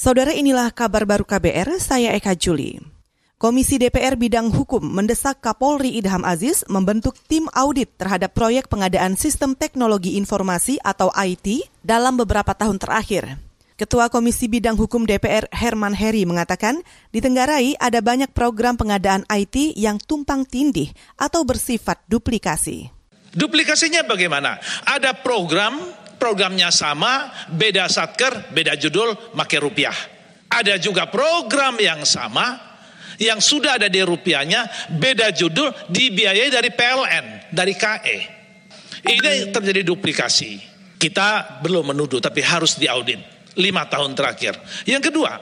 Saudara inilah kabar baru KBR, saya Eka Juli. Komisi DPR Bidang Hukum mendesak Kapolri Idham Aziz membentuk tim audit terhadap proyek pengadaan sistem teknologi informasi atau IT dalam beberapa tahun terakhir. Ketua Komisi Bidang Hukum DPR Herman Heri mengatakan, di Tenggarai ada banyak program pengadaan IT yang tumpang tindih atau bersifat duplikasi. Duplikasinya bagaimana? Ada program programnya sama, beda satker, beda judul, make rupiah. Ada juga program yang sama, yang sudah ada di rupiahnya, beda judul, dibiayai dari PLN, dari KE. Ini terjadi duplikasi. Kita belum menuduh, tapi harus diaudit. Lima tahun terakhir. Yang kedua,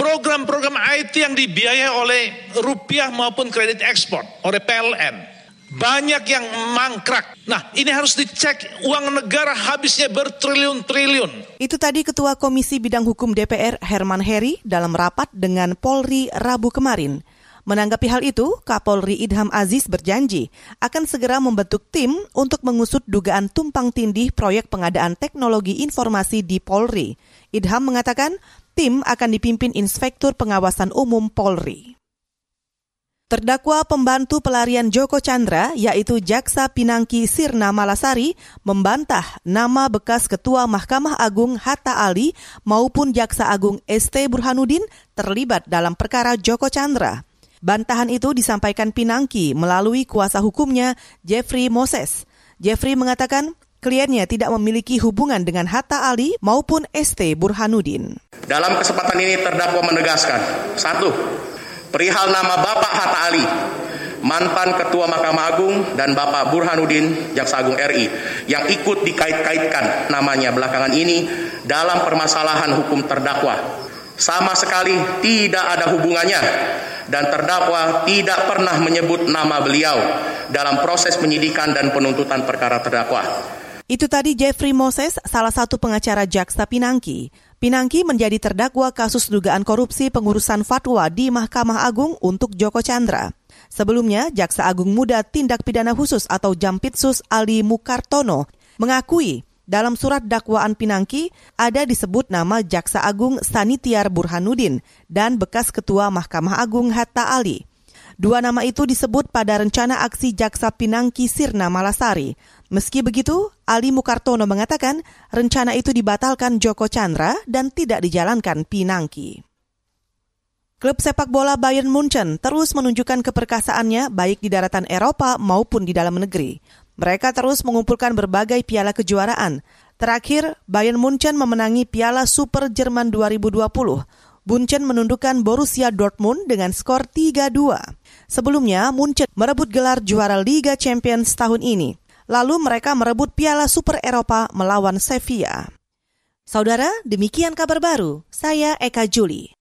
program-program IT yang dibiayai oleh rupiah maupun kredit ekspor, oleh PLN banyak yang mangkrak. Nah, ini harus dicek uang negara habisnya bertriliun-triliun. Itu tadi Ketua Komisi Bidang Hukum DPR Herman Heri dalam rapat dengan Polri Rabu kemarin. Menanggapi hal itu, Kapolri Idham Aziz berjanji akan segera membentuk tim untuk mengusut dugaan tumpang tindih proyek pengadaan teknologi informasi di Polri. Idham mengatakan tim akan dipimpin Inspektur Pengawasan Umum Polri. Terdakwa pembantu pelarian Joko Chandra, yaitu Jaksa Pinangki Sirna Malasari, membantah nama bekas Ketua Mahkamah Agung Hatta Ali maupun Jaksa Agung ST Burhanuddin terlibat dalam perkara Joko Chandra. Bantahan itu disampaikan Pinangki melalui kuasa hukumnya Jeffrey Moses. Jeffrey mengatakan kliennya tidak memiliki hubungan dengan Hatta Ali maupun ST Burhanuddin. Dalam kesempatan ini terdakwa menegaskan, satu, perihal nama Bapak Hatta Ali, mantan Ketua Mahkamah Agung dan Bapak Burhanuddin Jaksa Agung RI yang ikut dikait-kaitkan namanya belakangan ini dalam permasalahan hukum terdakwa. Sama sekali tidak ada hubungannya dan terdakwa tidak pernah menyebut nama beliau dalam proses penyidikan dan penuntutan perkara terdakwa. Itu tadi Jeffrey Moses, salah satu pengacara Jaksa Pinangki. Pinangki menjadi terdakwa kasus dugaan korupsi pengurusan fatwa di Mahkamah Agung untuk Joko Chandra. Sebelumnya, Jaksa Agung Muda Tindak Pidana Khusus atau Jampitsus Ali Mukartono mengakui dalam surat dakwaan Pinangki ada disebut nama Jaksa Agung Sanitiar Burhanuddin dan bekas Ketua Mahkamah Agung Hatta Ali. Dua nama itu disebut pada rencana aksi Jaksa Pinangki Sirna Malasari. Meski begitu, Ali Mukartono mengatakan rencana itu dibatalkan Joko Chandra dan tidak dijalankan Pinangki. Klub sepak bola Bayern Munchen terus menunjukkan keperkasaannya baik di daratan Eropa maupun di dalam negeri. Mereka terus mengumpulkan berbagai piala kejuaraan. Terakhir, Bayern Munchen memenangi Piala Super Jerman 2020. Munchen menundukkan Borussia Dortmund dengan skor 3-2. Sebelumnya, Munchen merebut gelar juara Liga Champions tahun ini. Lalu mereka merebut Piala Super Eropa melawan Sevilla. Saudara, demikian kabar baru. Saya Eka Juli.